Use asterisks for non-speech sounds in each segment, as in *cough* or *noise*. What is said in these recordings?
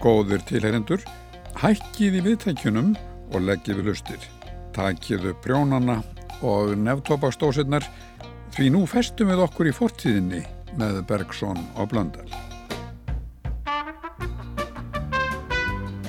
Góður tilherendur, hækkið í viðtækjunum og leggið við lustir. Takiðu prjónana og nefntópastósirnar því nú festum við okkur í fortíðinni með Bergson og Blöndal.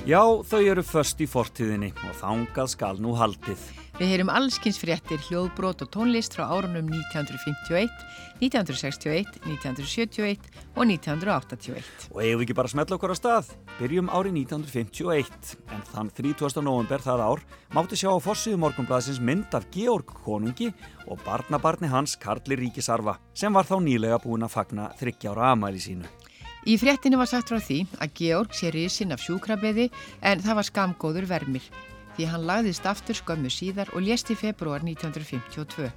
Já, þau eru först í fortíðinni og þangað skal nú haldið. Við heyrum allskynnsfréttir, hljóðbrót og tónlist frá árunum 1951, 1961, 1971 og 1981. Og eigum við ekki bara að smetla okkur á stað? Byrjum árið 1951, en þann 30. november það ár mátti sjá á fossiðu morgunblæðsins mynd af Georg Konungi og barnabarni hans Karli Ríkisarfa sem var þá nýlega búin að fagna 30 ára amæli sínu. Í fréttinu var sagt frá því að Georg sé risinn af sjúkrabeði en það var skamgóður vermir því hann lagðist aftur skömmu síðar og lést í februar 1952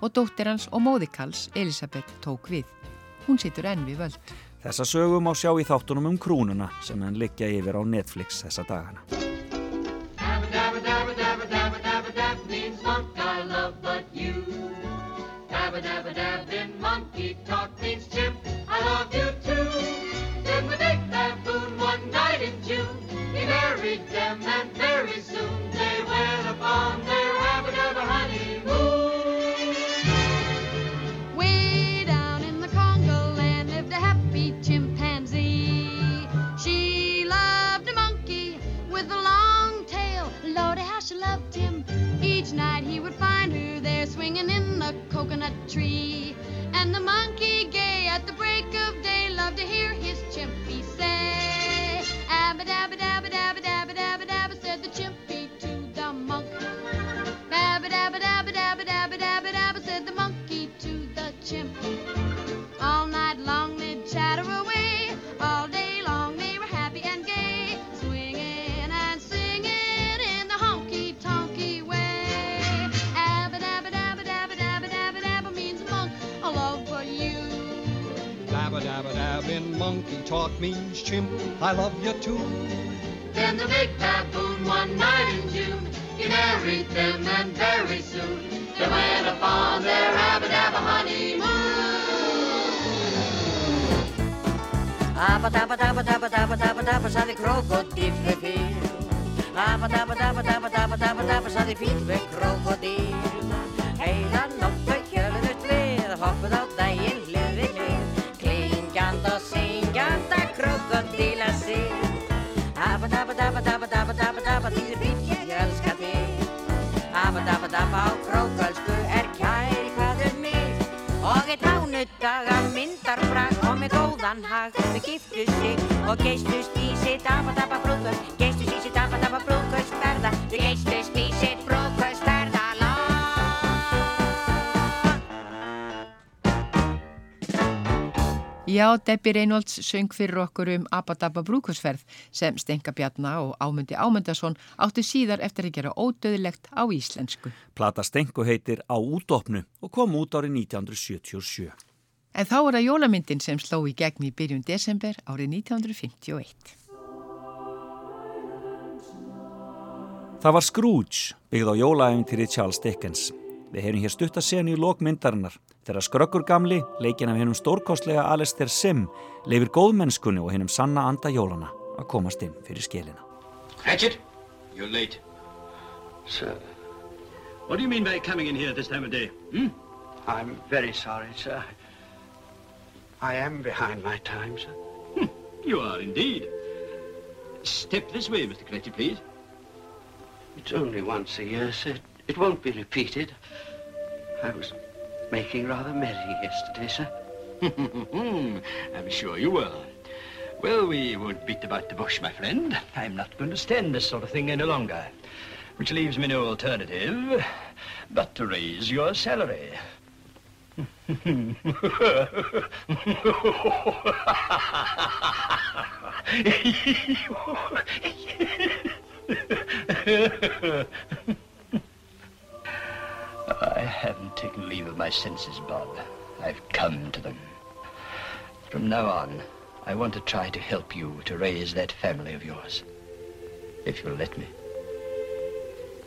og dóttir hans og móðikals Elisabeth tók við. Hún situr enn við völd. Þessa sögum á sjá í þáttunum um krúnuna sem hann liggja yfir á Netflix þessa dagana. You too. married them, and very soon night he would find her there swinging in the coconut tree. And the monkey, gay at the break of day, loved to hear his chimpy say, Abba dabba dabba dabba dabba. Dabba dabba, said the chimpy to the monk. Dabba dabba dabba dabba dabba dabba dabba, said the monkey talk means chimp, I love you too. Then the big baboon one night in June, he married them and very soon they went upon their abba-dabba honeymoon. Abba-dabba-dabba-dabba-dabba-dabba-dabba, sagði krokodil við. Abba-dabba-dabba-dabba-dabba-dabba, sagði fíl við krokodila sig. Abba-dabba-dabba-dabba-dabba-dabba, þýðir bíl, ég elska þig. Abba-dabba-dabba á krókölsku er kæri hvaður mig. Og eitt hánudaga myndar brak og með góðan hag þau giftu sig og geistust í sitt Abba-dabba brúðkvöld, geistust Já, Debbie Reynolds söng fyrir okkur um Abadabba brúkusferð sem Stenka Bjarnar og Ámundi Ámundason áttu síðar eftir að gera ódöðilegt á íslensku. Plata Stenku heitir Á útopnu og kom út árið 1977. En þá er það jólamyndin sem sló í gegn í byrjun desember árið 1951. Það var Scrooge, byggð á jólaæfintýri Charles Dickens. Við heyrum hér stutt að senu í lokmyndarinnar þegar skrökkur gamli, leikin af hennum stórkostlega Alistair Sim, leifir góðmennskunni og hennum sanna anda jólana að komast inn fyrir skilina. Hatchet, you're late. Sir. What do you mean by coming in here this time of day? Hmm? I'm very sorry, sir. I am behind my time, sir. Hmm, you are indeed. Step this way, Mr. Cletty, please. It's only once a year, sir. It won't be repeated. I was making rather merry yesterday, sir. *laughs* I'm sure you were. Well, we won't beat about the bush, my friend. I'm not going to stand this sort of thing any longer. Which leaves me no alternative but to raise your salary. *laughs* I haven't taken leave of my senses, Bob. I've come to them. From now on, I want to try to help you to raise that family of yours. If you'll let me.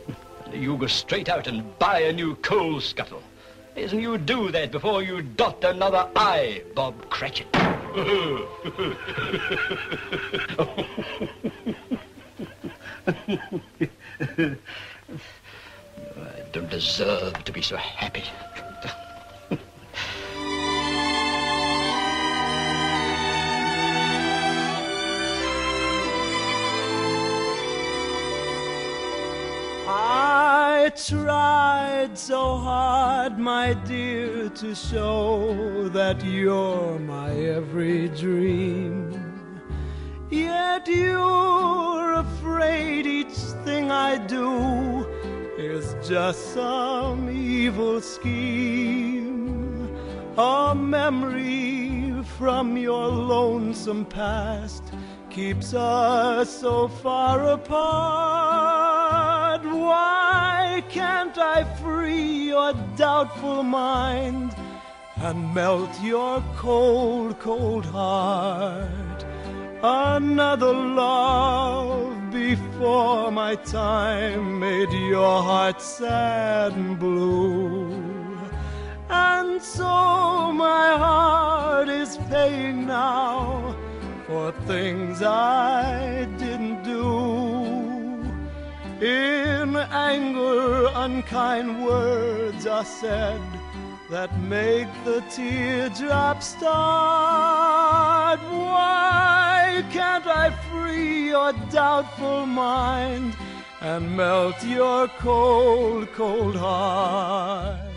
*laughs* You go straight out and buy a new coal scuttle. Isn't you do that before you dot another I, Bob Cratchit. *laughs* *laughs* I don't deserve to be so happy. I tried so hard, my dear, to show that you're my every dream. Yet you're afraid each thing I do is just some evil scheme. A memory from your lonesome past keeps us so far apart. Why can't I free your doubtful mind and melt your cold, cold heart? Another love before my time made your heart sad and blue. And so my heart is paying now for things I didn't do. In anger, unkind words are said that make the teardrops start. Why can't I free your doubtful mind and melt your cold, cold heart?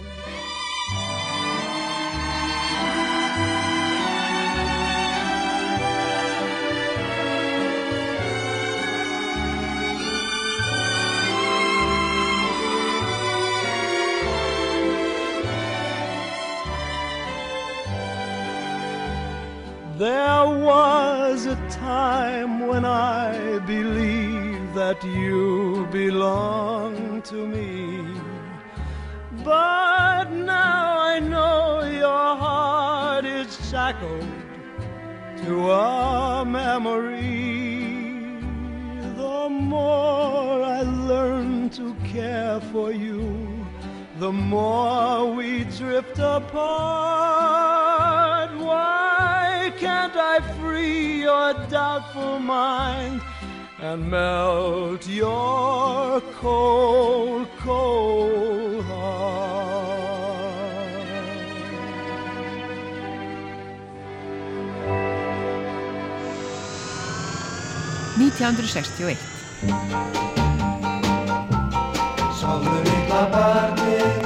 There was a time when I believed that you belonged to me. But now I know your heart is shackled to a memory. The more I learn to care for you, the more we drift apart. Can't I free your doubtful mind and melt your cold, cold heart? 1961. Sofðu litla barnið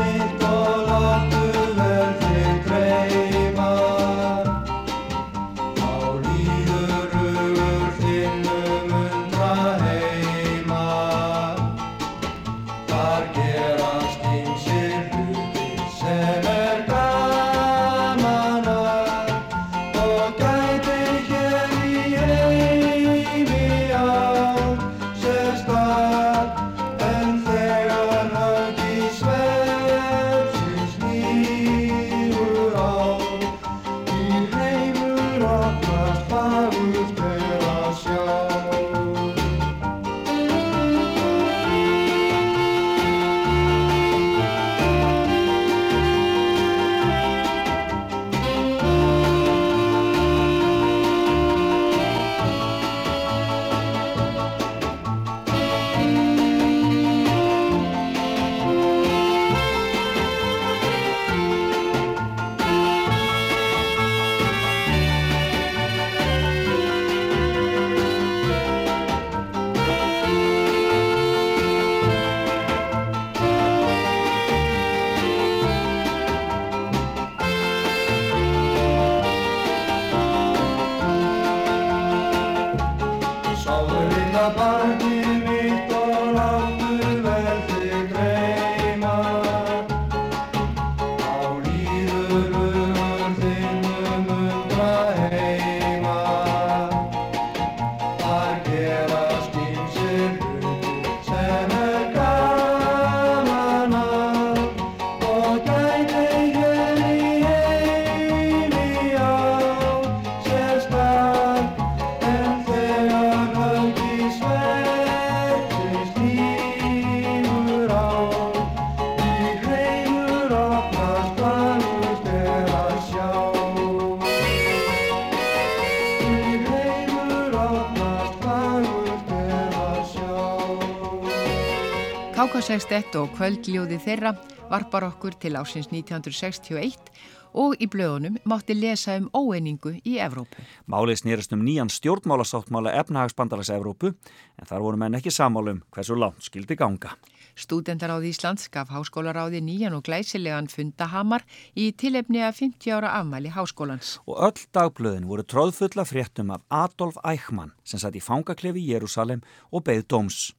KK61 og kvöldljóði þeirra varpar okkur til ásins 1961 og í blöðunum mátti lesa um óeiningu í Evrópu. Málið snýrast um nýjan stjórnmálasáttmála efnahagsbandalags Evrópu en þar voru menn ekki samálum hversu langt skildi ganga. Stúdendaráð Íslands gaf háskólaráði nýjan og glæsilegan fundahamar í tilefni að 50 ára afmæli háskólans. Og öll dagblöðin voru tróðfulla fréttum af Adolf Eichmann sem satt í fangaklefi í Jérúsalem og beigð dóms.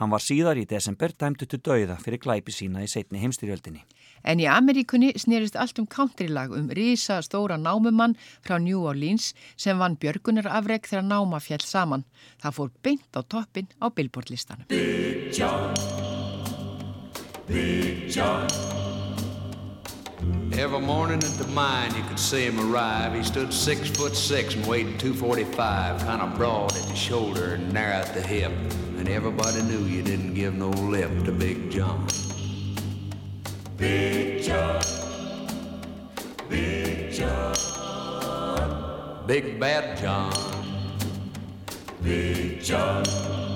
Hann var síðar í desember dæmdu til dauða fyrir glæpi sína í setni heimstyrjöldinni. En í Ameríkunni snerist allt um countrylag um rísa stóra námumann frá New Orleans sem vann björgunarafreg þegar náma fjall saman. Það fór beint á toppin á billboardlistanum. Big John, Big John Every morning at the mine you could see him arrive. He stood six foot six and weighed 245, kind of broad at the shoulder and narrow at the hip. And everybody knew you didn't give no lip to Big John. Big John, Big John, Big Bad John, Big John.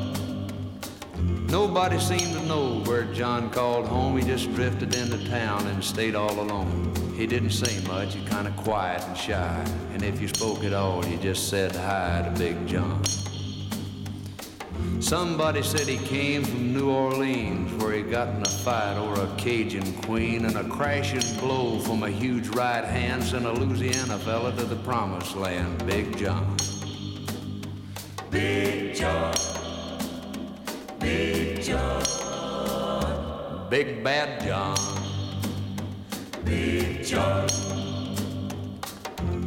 Nobody seemed to know where John called home. He just drifted into town and stayed all alone. He didn't say much, he kind of quiet and shy. And if you spoke at all, you just said hi to Big John. Somebody said he came from New Orleans where he got in a fight over a Cajun queen and a crashing blow from a huge right hand sent a Louisiana fella to the promised land, Big John. Big John. Big John. Big Bad John. Big John.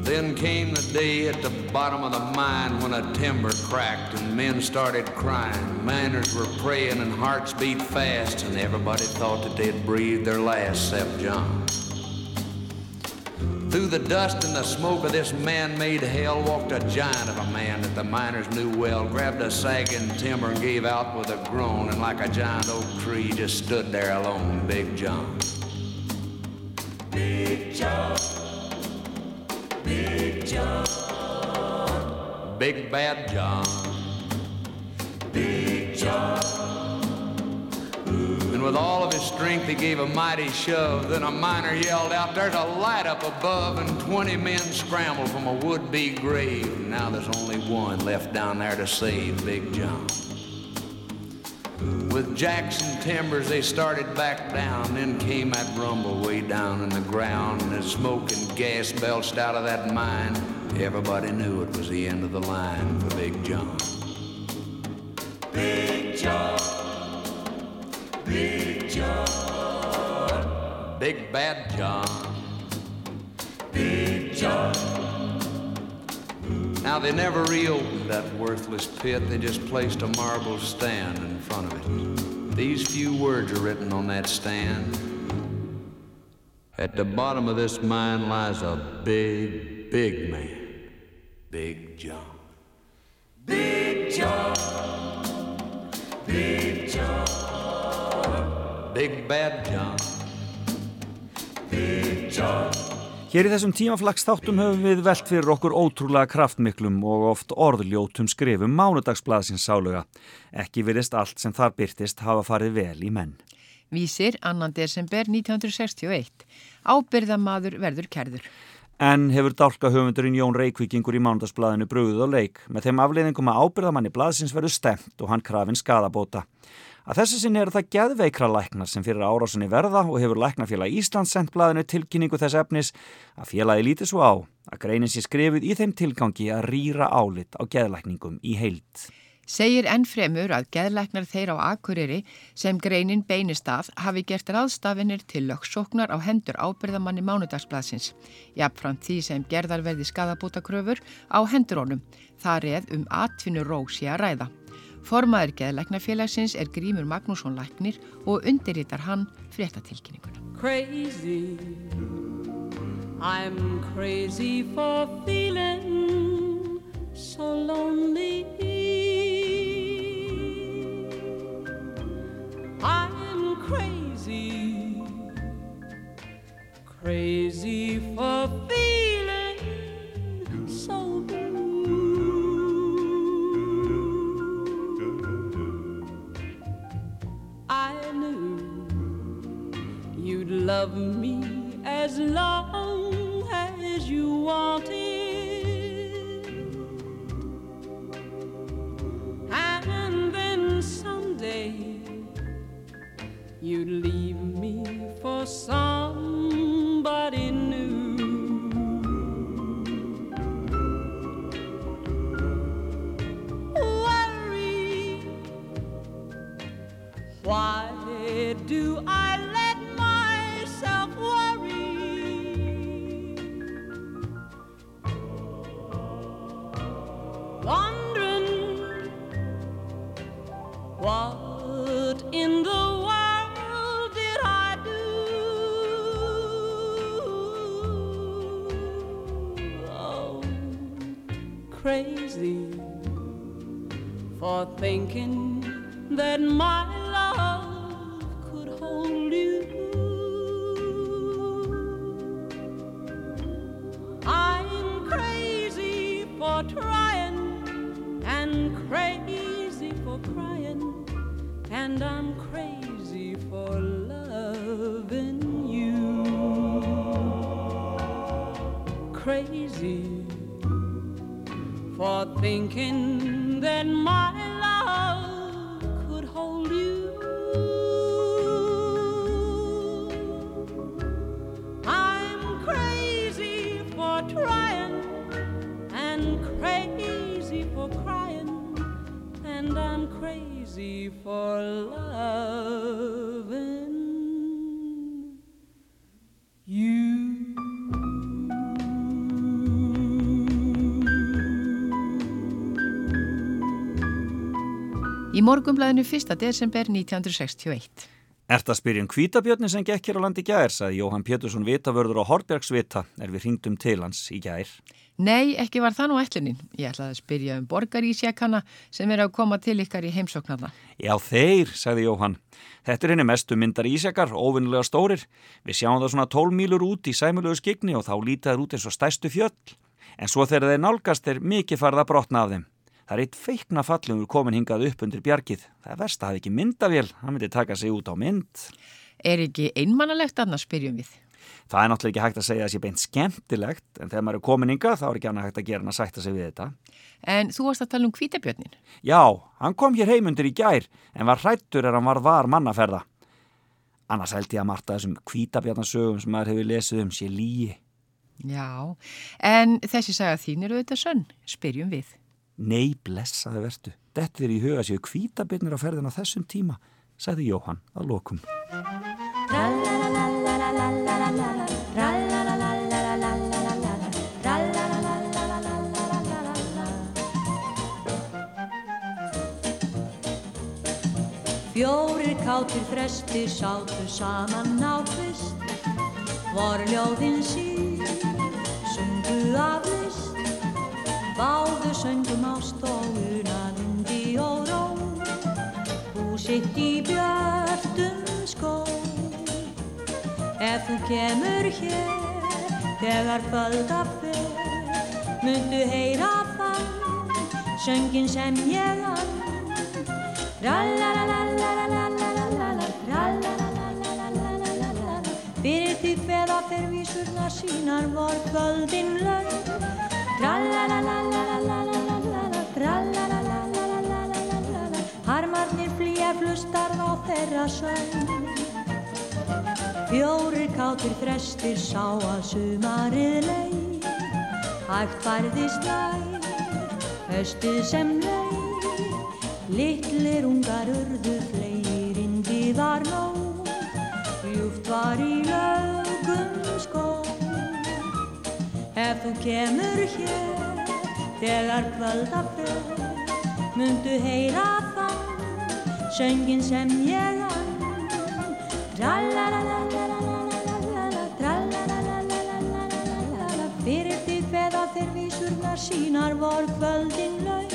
Then came the day at the bottom of the mine when a timber cracked and men started crying. Miners were praying and hearts beat fast, and everybody thought that they'd breathe their last except John. Through the dust and the smoke of this man-made hell walked a giant of a man that the miners knew well, grabbed a sagging timber and gave out with a groan, and like a giant oak tree just stood there alone, Big John. Big John. Big John. Big Bad John. Big John. With all of his strength, he gave a mighty shove. Then a miner yelled out, There's a light up above, and 20 men scrambled from a would be grave. Now there's only one left down there to save Big John. With Jackson timbers, they started back down. Then came that rumble way down in the ground, and as smoke and gas belched out of that mine, everybody knew it was the end of the line for Big John. Big Bad John. Big John. Now they never reopened that worthless pit, they just placed a marble stand in front of it. These few words are written on that stand. At the bottom of this mine lies a big, big man. Big John. Big John. Big John. Big Bad John. Hér í þessum tímaflagsþáttum höfum við velt fyrir okkur ótrúlega kraftmiklum og oft orðljótum skrifum mánudagsblaðsins sáluga. Ekki virðist allt sem þar byrtist hafa farið vel í menn. Vísir 2. desember 1961. Ábyrðamaður verður kerður. En hefur dálka höfundurinn Jón Reykvíkingur í mánudagsblaðinu brúðuð og leik með þeim afleiðingum að ábyrðamanni blaðsins verður stemt og hann krafinn skadabóta. Að þessu sinni er það geðveikra læknar sem fyrir árásinni verða og hefur læknafélag Íslands sendt blaðinu tilkynningu þess efnis að félagi lítið svo á að greinin sé skrifið í þeim tilgangi að rýra álit á geðlækningum í heilt. Segir enn fremur að geðlæknar þeir á Akureyri sem greinin beinist að hafi gert ráðstafinir til lögsóknar á hendur ábyrðamanni mánudagsblaðsins. Jafnframt því sem gerðar verði skadabútakröfur á hendur honum. Það reð um atvinnur rósi að ræða. Formaður geðlæknafélagsins er Grímur Magnússon Læknir og undirritar hann fréttatilkynninguna. Crazy. I'm crazy for feeling so lonely. I'm crazy. Crazy for feeling I'm crazy for loving you. Í morgumblæðinu 1. desember 1961. Ert að spyrja um kvítabjörni sem gekk hér á landi gær, sagði Jóhann Pétursson vitavörður á Hortbergsvita er við hringdum til hans í gær. Nei, ekki var það nú ætlunin. Ég ætlaði að spyrja um borgarísjakana sem er að koma til ykkar í heimsóknarna. Já, þeir, sagði Jóhann. Þetta er henni mestu myndar ísjakar, óvinnilega stórir. Við sjáum það svona 12 mílur út í sæmulegu skigni og þá lítið það út eins og stæstu fjöll. En svo þegar þeir nálgast er mikið farða brotna af þeim. Það er eitt feikna fallum úr komin hingað upp undir bjargið. Það er verst að hafa ekki myndavél, hann myndi taka sig út á mynd. Er ekki einmannalegt annars spyrjum við? Það er náttúrulega ekki hægt að segja að það sé beint skemmtilegt, en þegar maður er komin hingað þá er ekki annað hægt að gera hann að sætta sig við þetta. En þú varst að tala um kvítabjörnin. Já, hann kom hér heimundur í gær, en var hrættur er hann var var mannaferða. Annars held ég að Marta þessum kvítabjarnasögum sem maður hefur lesið um sé líi. Já, en þessi saga þín eru þetta sönn, spyrjum við. Nei, blessaði vertu. Þetta er í huga séu kvítabirnir á ferðin á þessum tíma, sagði Jóhann að lokum. Fjórir kátir þrestir sátu saman á kvist Vor ljóðin sín sungu af list. Báðu söngum ást og unaðindi og ró. Húsitt í björtum skó Ef þú kemur hér þegar kvölda fer Mundu heyra þann söngin sem ég ann Fyrir því hveða fer vísurna sínar vor kvöldin laug Harmarnir flýja flustar á þeirra söng Fjórir kátir þrestir sá að sumarið leið. Hægt færðist læg, höstið sem leið. Littlir ungar urðu fleirinn viðar nóg. Ljúft var í lögum skó. Ef þú kemur hér þegar kvölda fer Mundu heyra þann söngin sem ég ann Fyrir sínar vor kvöldin laug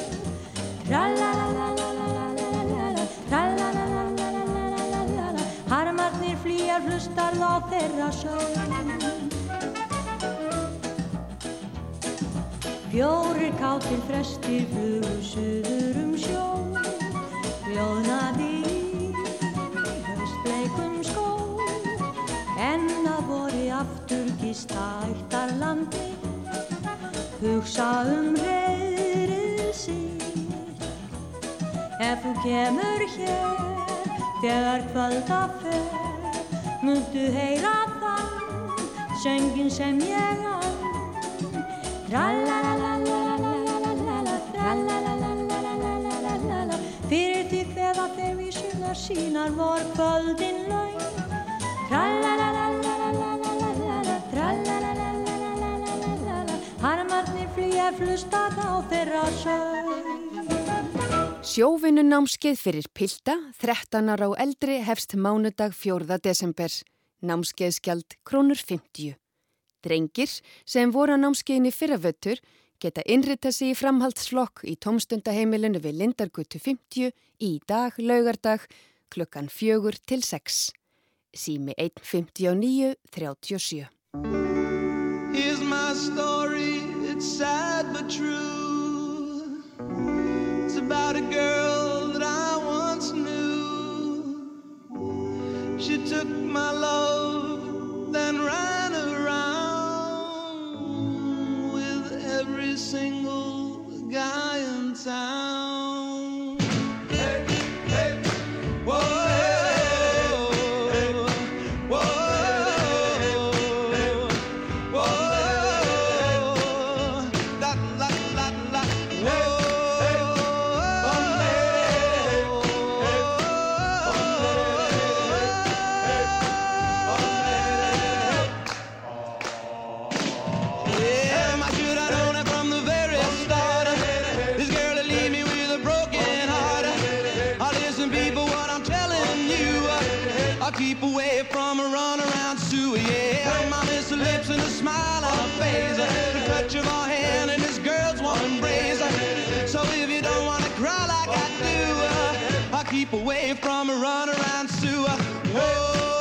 Tralalalalala Tralalalalala Harmarnir flýjar hlustar þá þeirra sjálf Fjórir kátir frestir flugur söður um sjó Ljóðnaði höstleikum skó En að vori aftur gista eittar landi hugsa um reyðrið sín Ef þú kemur hér þegar kvölda fer múttu heyra þann söngin sem ég á. Tralalalalalalalala fyrir því hverða þegar við sjöna sínar vor kvöldin laun Tralalalalala hef hlustað á þeirra sög Sjóvinnunámskið fyrir Pilda, 13 ára og eldri hefst mánudag 4. desember. Námskeiðskjald krónur 50 Drengir sem voru á námskeiðinni fyrra vöttur geta innrita sig í framhaldsflokk í tómstundaheimilinu við Lindargötu 50 í dag, laugardag klukkan fjögur til 6 sími 1.59.37 took my love, then ran around with every single guy in town. from a runaround to a whoa.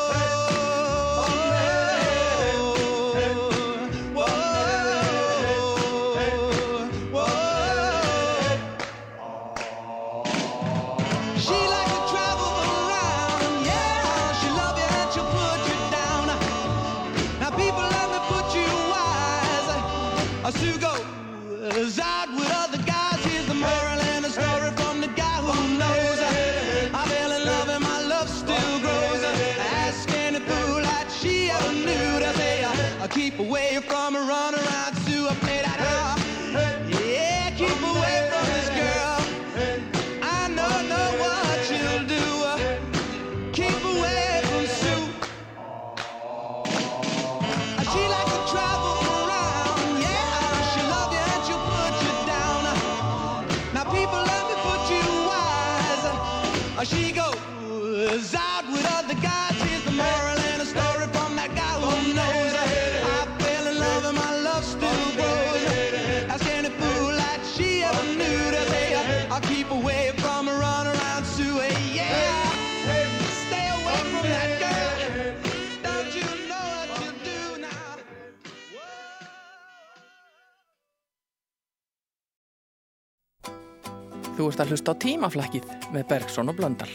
að hlusta á tímaflakkið með Bergson og Blöndal.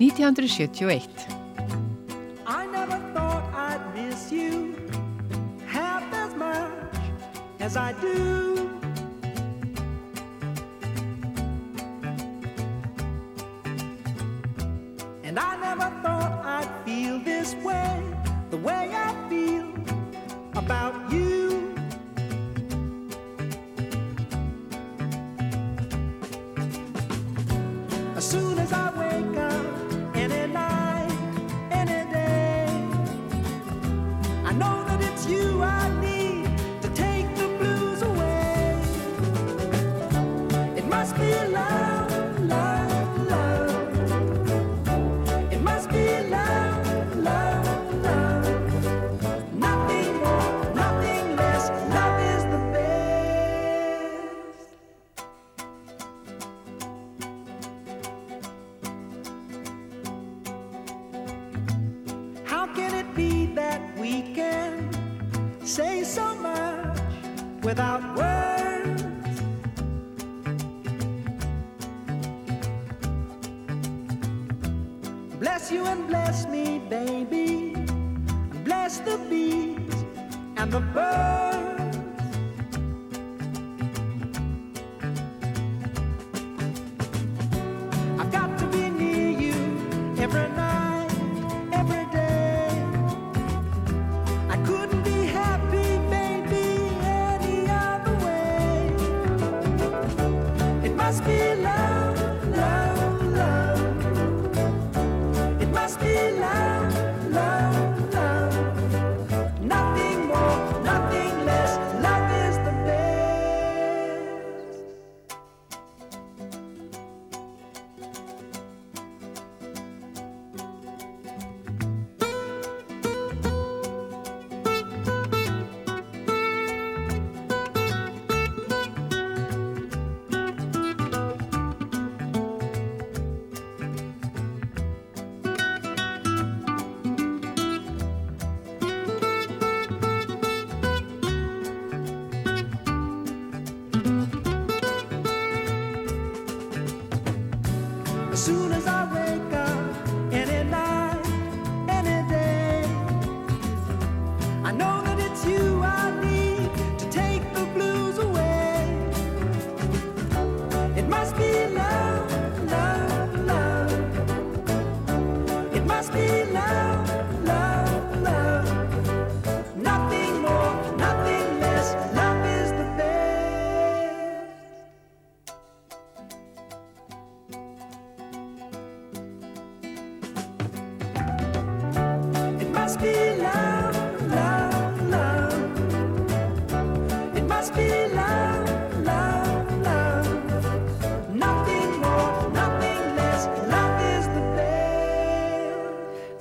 1971 I never thought I'd miss you Half as much as I do. And I never thought I'd feel this way The way I feel about you.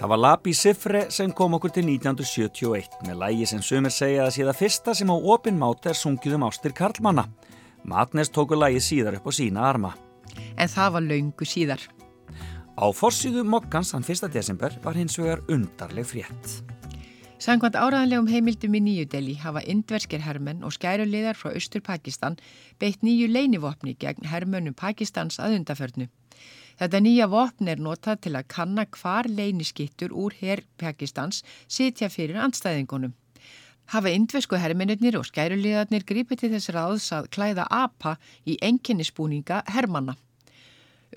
Það var Labi Sifre sem kom okkur til 1971 með lægi sem sumir segja að sé það fyrsta sem á opin máta er sungið um ástir Karlmanna. Matnes tóku lægi síðar upp á sína arma. En það var laungu síðar. Á forsýðu mokkans hann 1. desember var hins vegar undarleg frétt. Samkvæmt áraðanlegum heimildum í Nýju Delhi hafa indverskir hermenn og skæruleðar frá Östur Pakistan beitt nýju leinivopni gegn hermönnum Pakistans að undaförnu. Þetta nýja vopn er notað til að kanna hvar leiniskittur úr herr Pakistans sitja fyrir andstæðingunum. Hafa indversku hermennir og skæruleðarnir gripið til þess ráðs að klæða apa í enginnisbúninga hermanna.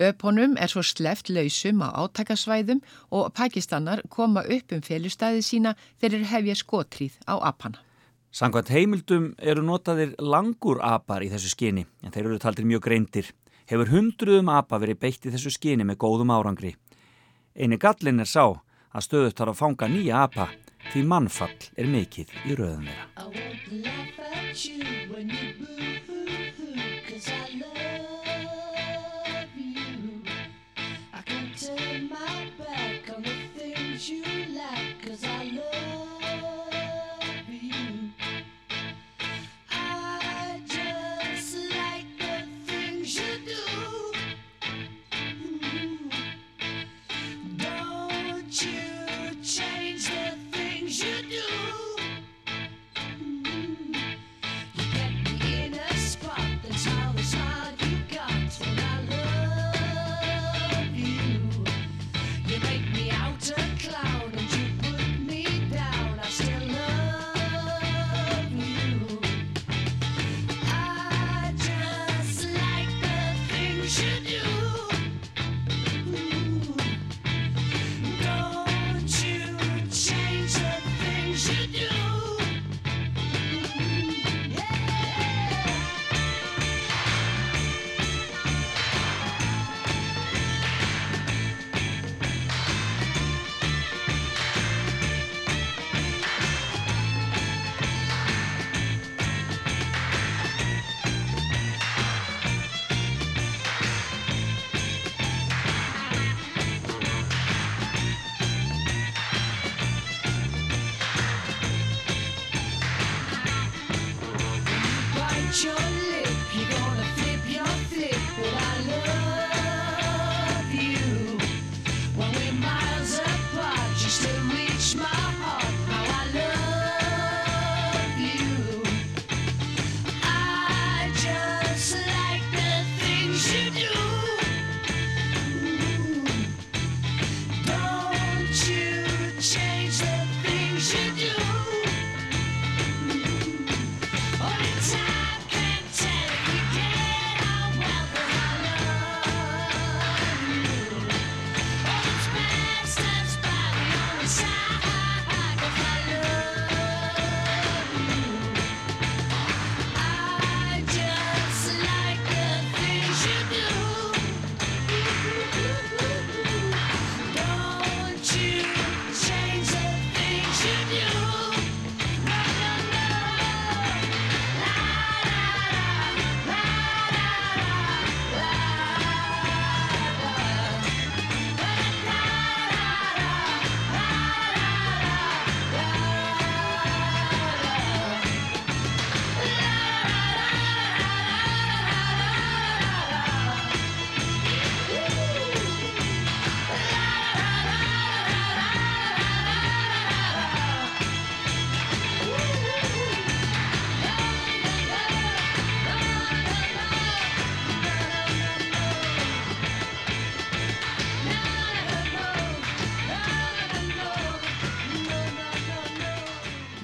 Öpunum er svo sleft lausum á átakasvæðum og Pakistanar koma upp um félustæði sína þegar hefja skotríð á apana. Sangvænt heimildum eru notaðir langur apar í þessu skyni en þeir eru taldir mjög greindir. Hefur hundruðum apa verið beitt í þessu skyni með góðum árangri. Einu gallin er sá að stöðut þarf að fanga nýja apa því mannfall er mikið í röðum þeirra.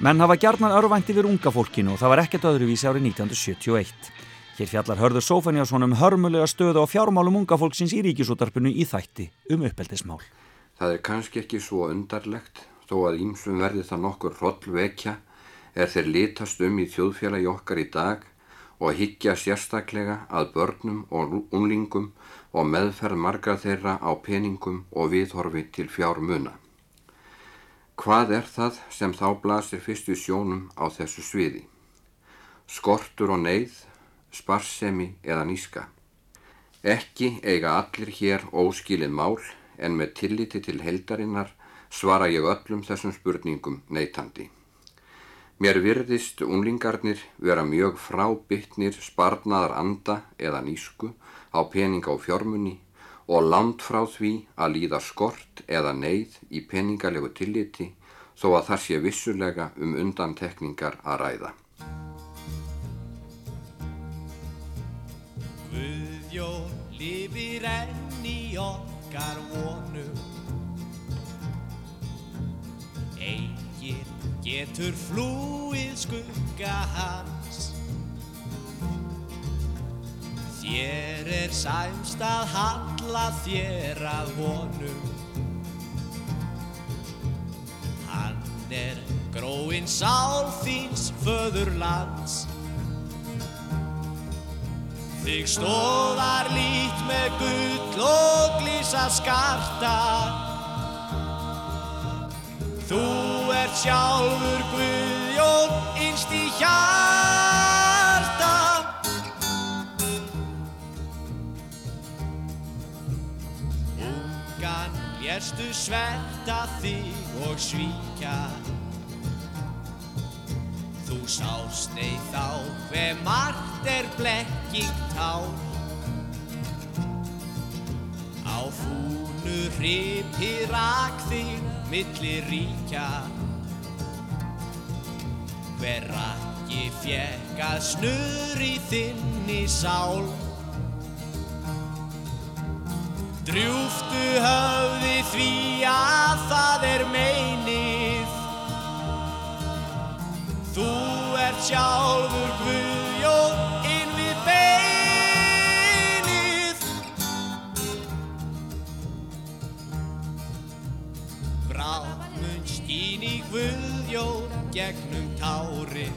Menn hafa gjarnan örvænti við unga fólkinu og það var ekkert öðruvísi árið 1971. Hér fjallar hörður Sófaniásson um hörmulega stöðu og fjármálum unga fólksins í ríkisútarpinu í þætti um uppeldismál. Það er kannski ekki svo undarlegt þó að ímsum verði það nokkur hrollvekja er þeir litast um í þjóðfélagi okkar í dag og higgja sérstaklega að börnum og unlingum og meðferð marga þeirra á peningum og viðhorfi til fjármuna. Hvað er það sem þá blasir fyrstu sjónum á þessu sviði? Skortur og neyð, sparsemi eða níska. Ekki eiga allir hér óskilið mál en með tilliti til heldarinnar svara ég öllum þessum spurningum neytandi. Mér virðist unlingarnir vera mjög frábytnir sparnaðar anda eða nísku á peninga og fjármunni og land frá því að líða skort eða neyð í peningalegu tilliti þó að það sé vissulega um undantekningar að ræða. Guðjón lifir enn í okkar vonum Engin getur flúið skugga hans Þér er sæmst að halla þér að honum. Hann er gróin sál þíns föðurlands. Þig stóðar lít með gull og glísa skarta. Þú ert sjálfur Guðjón innst í hjarta Lérstu sverta þig og svíkja? Þú sást nei þá hver margt er blekking tár Á fúnu hripi rak þig milli ríkja. Hver rakki fjekk að snurri þinni sál Drjúftu höfði því að það er meinið. Þú ert sjálfur Guðjón inn við beinið. Bráðmun skín í Guðjón gegnum tárin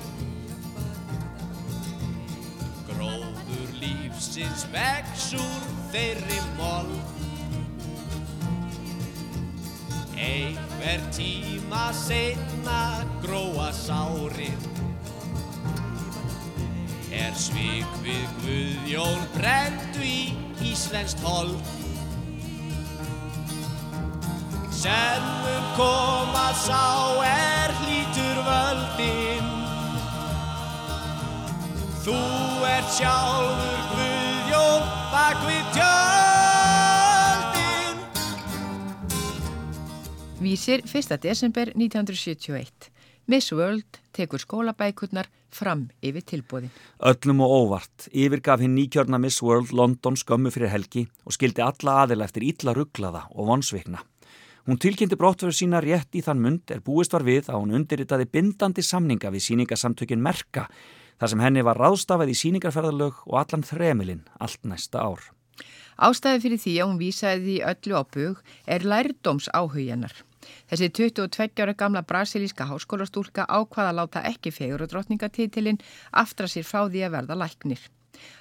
Gróður lífsins vex úr þeirri mold Einhver tíma setna gróa sárin Er svik við Guðjón brendu í Íslenskt hold Senn mun koma sá er hlýtur völdin. Þú ert sjálfur Guðjón bak við tjöldin Vísir 1. desember 1971. Miss World tekur skólabækurnar fram yfir tilbúðin. Öllum og óvart yfirgaf hinn nýkjörna Miss World London skömmu fyrir helgi og skildi alla aðila eftir illa rugglaða og vonsvikna. Hún tilkynnti brottverður sína rétt í þann mund er búist var við að hún undirritaði bindandi samninga við síningasamtökin Merka þar sem henni var ráðstafað í síningarferðarlög og allan þremilinn allt næsta ár. Ástæði fyrir því að hún vísaði öllu á bug er lærdóms áhugjennar. Þessi 22 ára gamla brasilíska háskólastúlka ákvaða að láta ekki fegur og drottningatitilinn aftra sér frá því að verða læknir.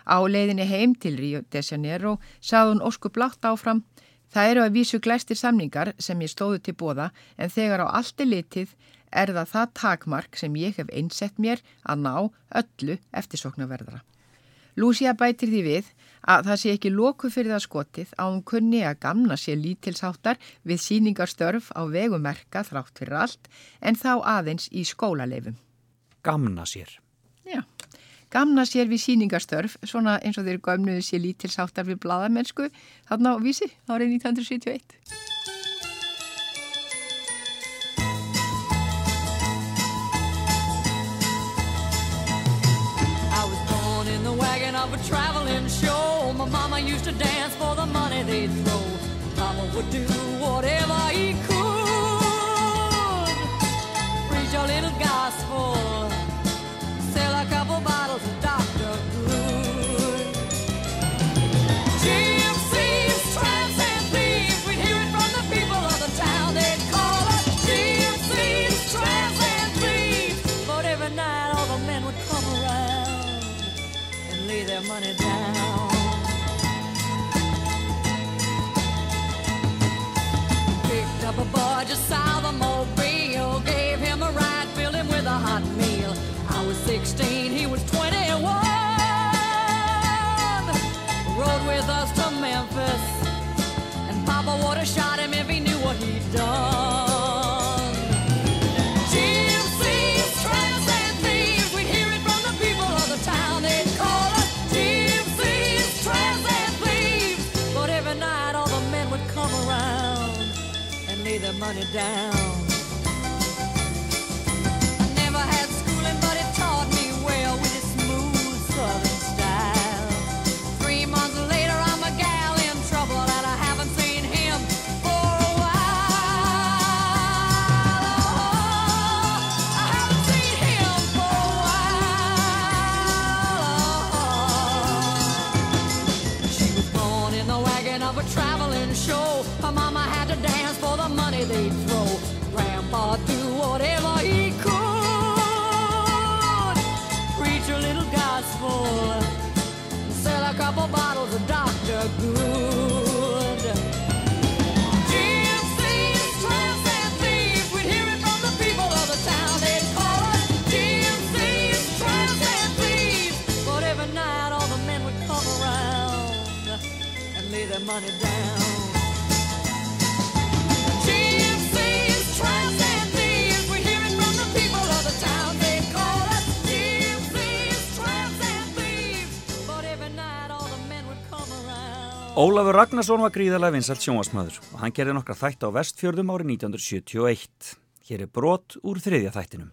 Á leiðinni heim til Rio de Janeiro sað hún ósku blátt áfram Það eru að vísu glæstir samningar sem ég stóðu til bóða en þegar á allt er litið er það það takmark sem ég hef einsett mér að ná öllu eftirsoknaverðara. Lúsía bætir því við að það sé ekki loku fyrir það skotið að hún kunni að gamna sér lítilsáttar við síningarstörf á vegumerka þrátt fyrir allt en þá aðeins í skólaleifum. Gamna sér. Já, gamna sér við síningarstörf, svona eins og þeir gömnuðu sér lítilsáttar við bladamennsku, þarna á vísi árið 1971. Traveling show. My mama used to dance for the money they'd throw. Mama would do whatever he could. Preach a little gospel, sell a couple bottles just south of Mobile, gave him a ride, filled him with a hot meal. I was 16, he was 21. Rode with us to Memphis, and Papa would have shot him if he knew what he'd done. Down. Ólafur Ragnarsson var gríðarlega vinsalt sjónvasmaður og hann gerði nokkra þætti á vestfjörðum árið 1971. Hér er brot úr þriðja þættinum.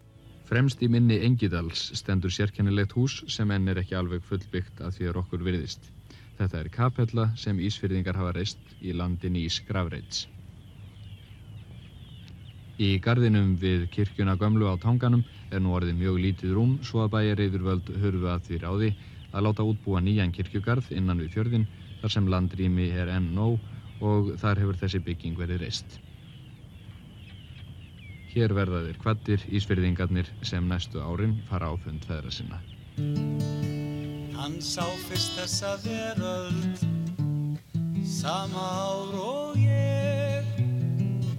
Fremst í minni Engidals stendur sérkennilegt hús sem enn er ekki alveg fullbyggt að því er okkur virðist. Þetta er kapella sem Ísfyrðingar hafa reist í landin Ís Gravreits. Í gardinum við kirkjuna gömlu á tanganum er nú orðið mjög lítið rúm svo að bæjar yfirvöld hurfu að því ráði að láta útbúa nýjan kirkjugarð innan við fjörðin þar sem landrými er enn nóg og þar hefur þessi bygging verið reist. Hér verða þeir kvaddir Ísfyrðingarnir sem næstu árin fara á fund feðra sinna. Hann sá fyrst þessa veröld Sama ár og ég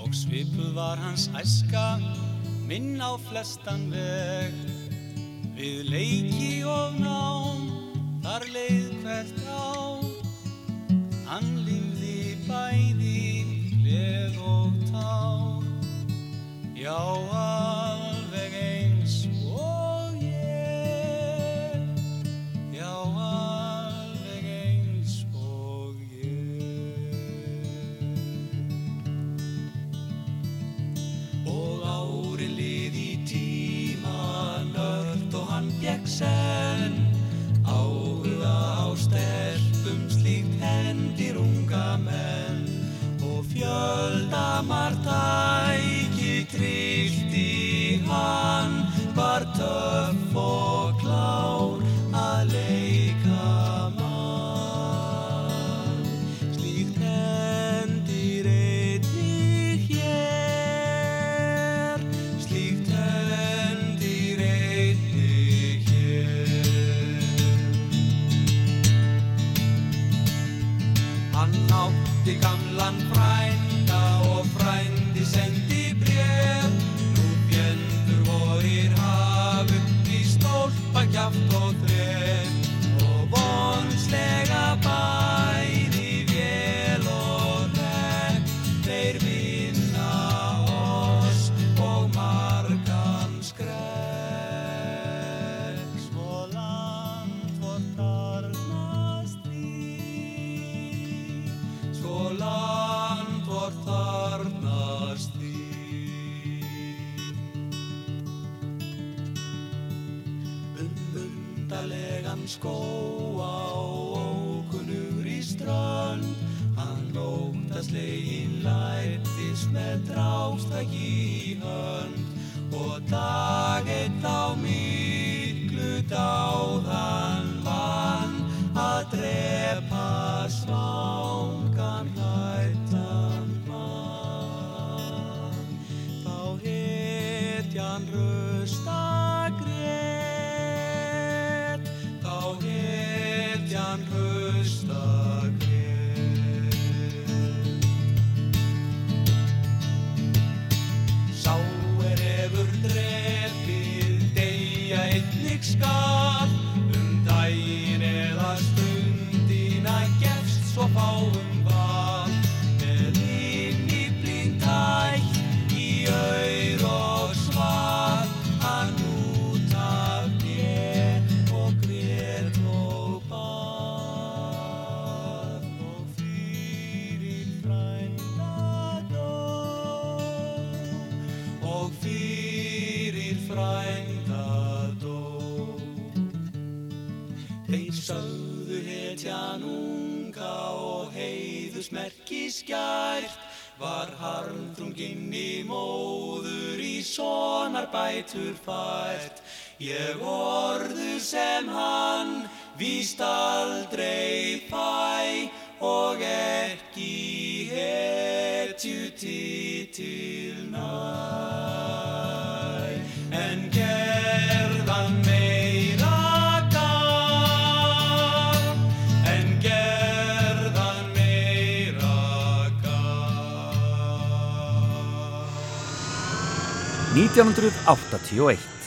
Og svipuð var hans æska Minn á flestan veg Við leiki og nám Þar leið hvert ár Hann lífði bæði Gleð og tár. Já, alveg 1981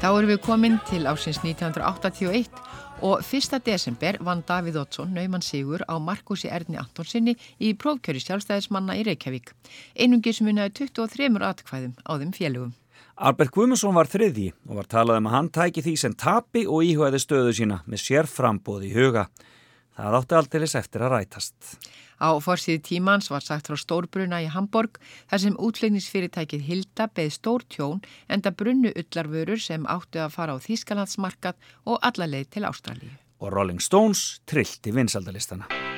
Þá erum við komin til ásins 1981 og 1. desember vann Davíð Oddsson nauman sigur á Markusi Erni Antonsinni í prófkjöri sjálfstæðismanna í Reykjavík. Einungis munaði 23 atkvæðum á þeim félögum. Albert Guðmundsson var þriðji og var talað um að hann tæki því sem tapi og íhugaði stöðu sína með sér frambóð í huga. Það átti aldeilis eftir að rætast. Á forsíðu tímans var sagt frá stórbruna í Hamburg þar sem útlegningsfyrirtækið Hilda beð stór tjón enda brunnu ullarvörur sem áttu að fara á Þýskalandsmarkað og alla leið til Ástralíu. Og Rolling Stones trillti vinsaldalistana.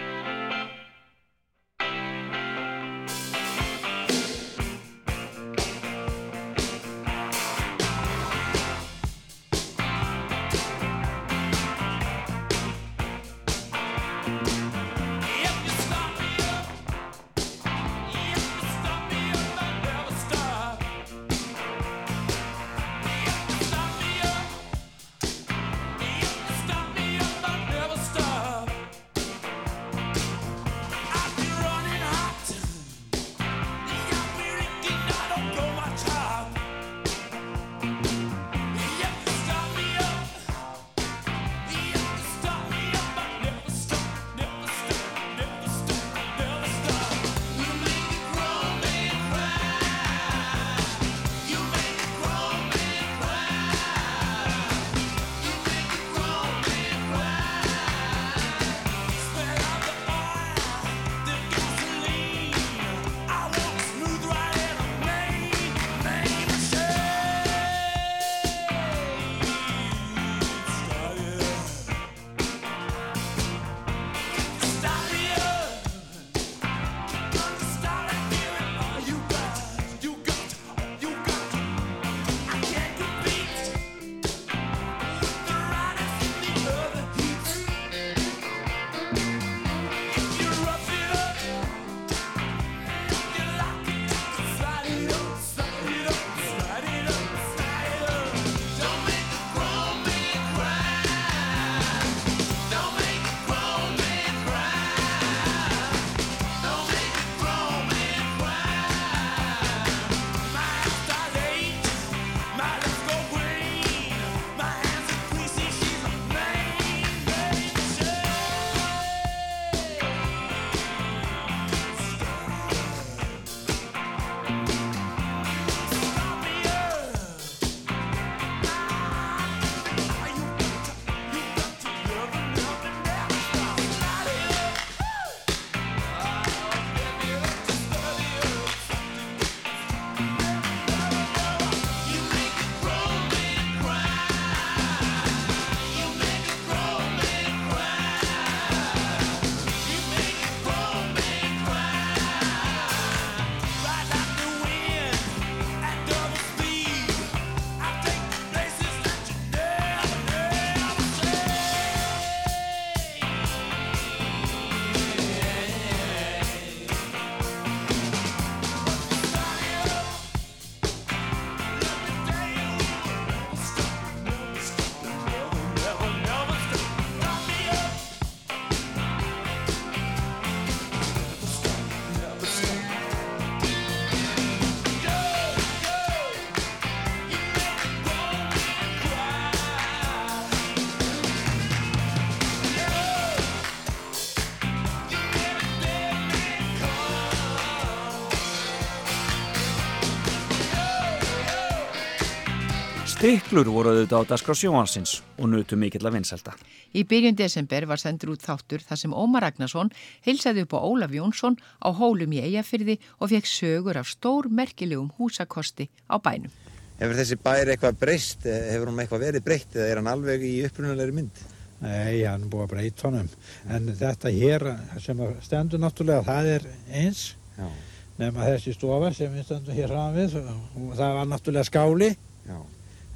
Stiklur voru auðvitað á dagskrá sjóhansins og nutu mikill að vinselda. Í byrjun desember var sendur út þáttur þar sem Ómar Ragnarsson heilsaði upp á Ólaf Jónsson á hólum í Eyjafyrði og fekk sögur af stór merkilegum húsakosti á bænum. Hefur þessi bær eitthvað breyst, hefur hann eitthvað verið breytt eða er hann alveg í upprunalegri mynd? Nei, hann er búið að breyta honum. En þetta hér sem stendur náttúrulega, það er eins. Já. Nefna þessi stofa sem við stöndum hér fram við það var náttúrulega skáli. Já.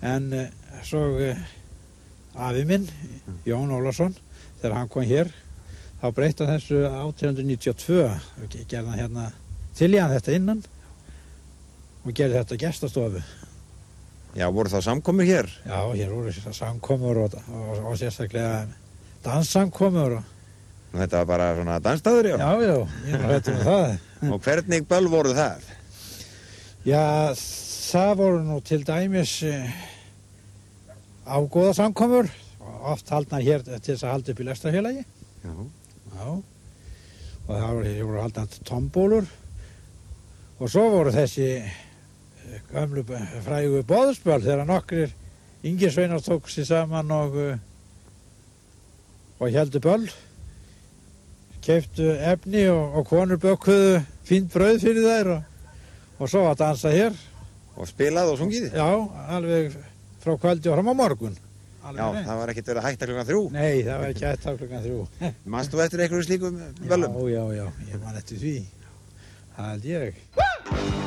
En uh, svo uh, afi minn, Jón Ólafsson, þegar hann kom hér, þá breytta þessu 1892 og ge- gerði hann hérna til í hann þetta innan og gerði þetta gestastofu. Já, voru þá samkomur hér? Já, hér voru sér samkomur og, og, og sérstaklega danssamkomur og þetta var bara svona dansstaður, já? Já, já, ég með það. *laughs* Og hvernig böl voru það? Já, það voru nú til dæmis, eh, ágóða samkomur oft haldnar hér til þess að halda upp í lestrafélagi Já. Já. og það voru, haldnar tombólur og svo voru þessi eh, gömlu b- frægu bóðspöl þegar nokkrir yngisveinar tók sér saman og eh, og heldur böll keiftu efni og, og konur bökkuðu fínt brauð fyrir þær og, og svo að dansa hér Og spilað og sungið? Já, alveg frá kvöldi og fram á morgun Alveg Já, hreint. það var ekkert verið að hætta klukkan þrjú. Nei, það var ekki hægt af klukkan þrjú. *laughs* Manst þú eftir einhverju slíkum böllum? Já, já, já, ég man eftir því. Það held ég. Maður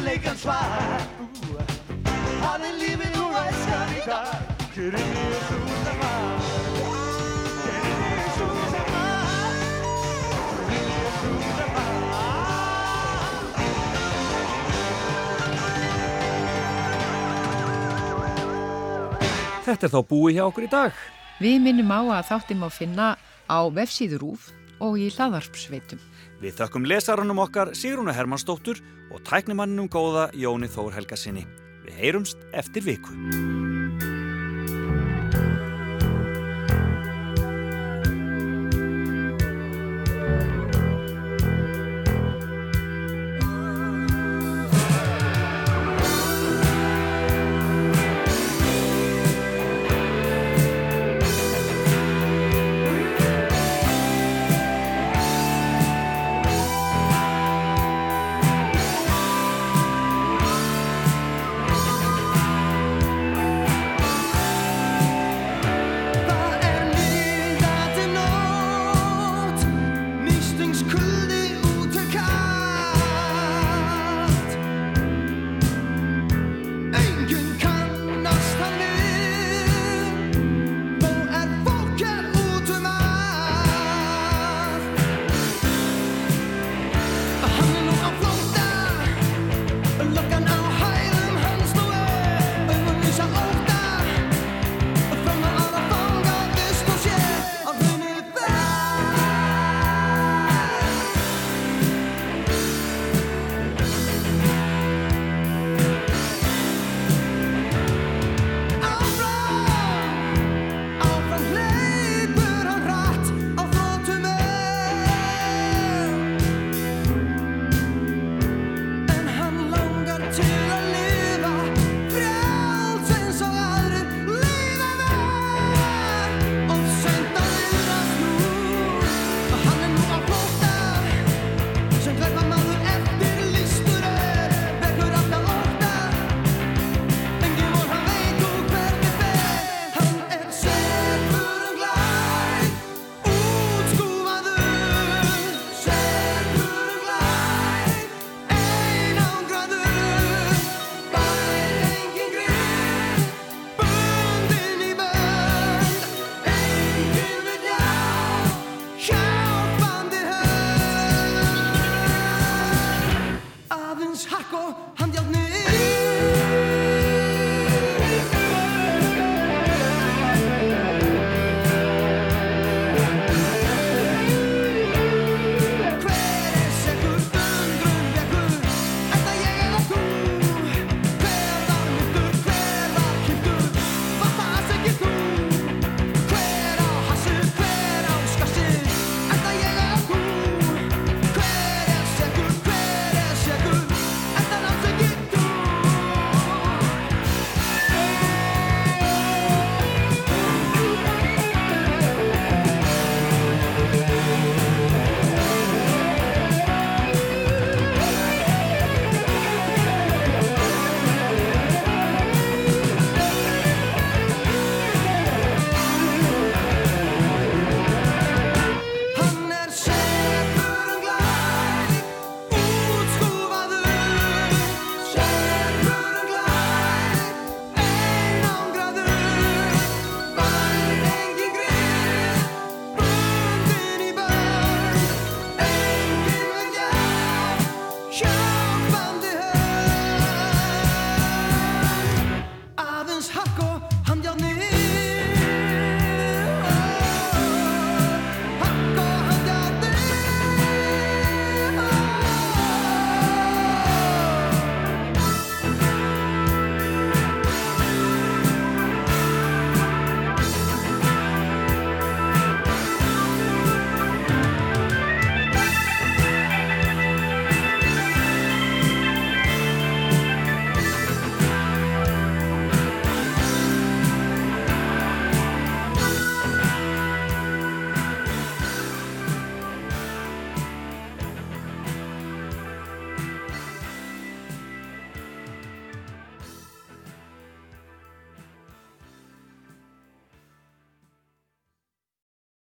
stingandi sannleikan svar Það er lífið úr æskan í dag. Kjörinn er Kjörinn er svo sem var Þetta er þá búið hjá okkur í dag. Við minnum á að þáttum að finna á vefsíður úf og í hlaðarpsveitum. Við þökkum lesarunum okkar Sigrúnu Hermannsdóttur og tæknimanninum góða Jóni Þór Helgasinni. Við heyrumst eftir viku.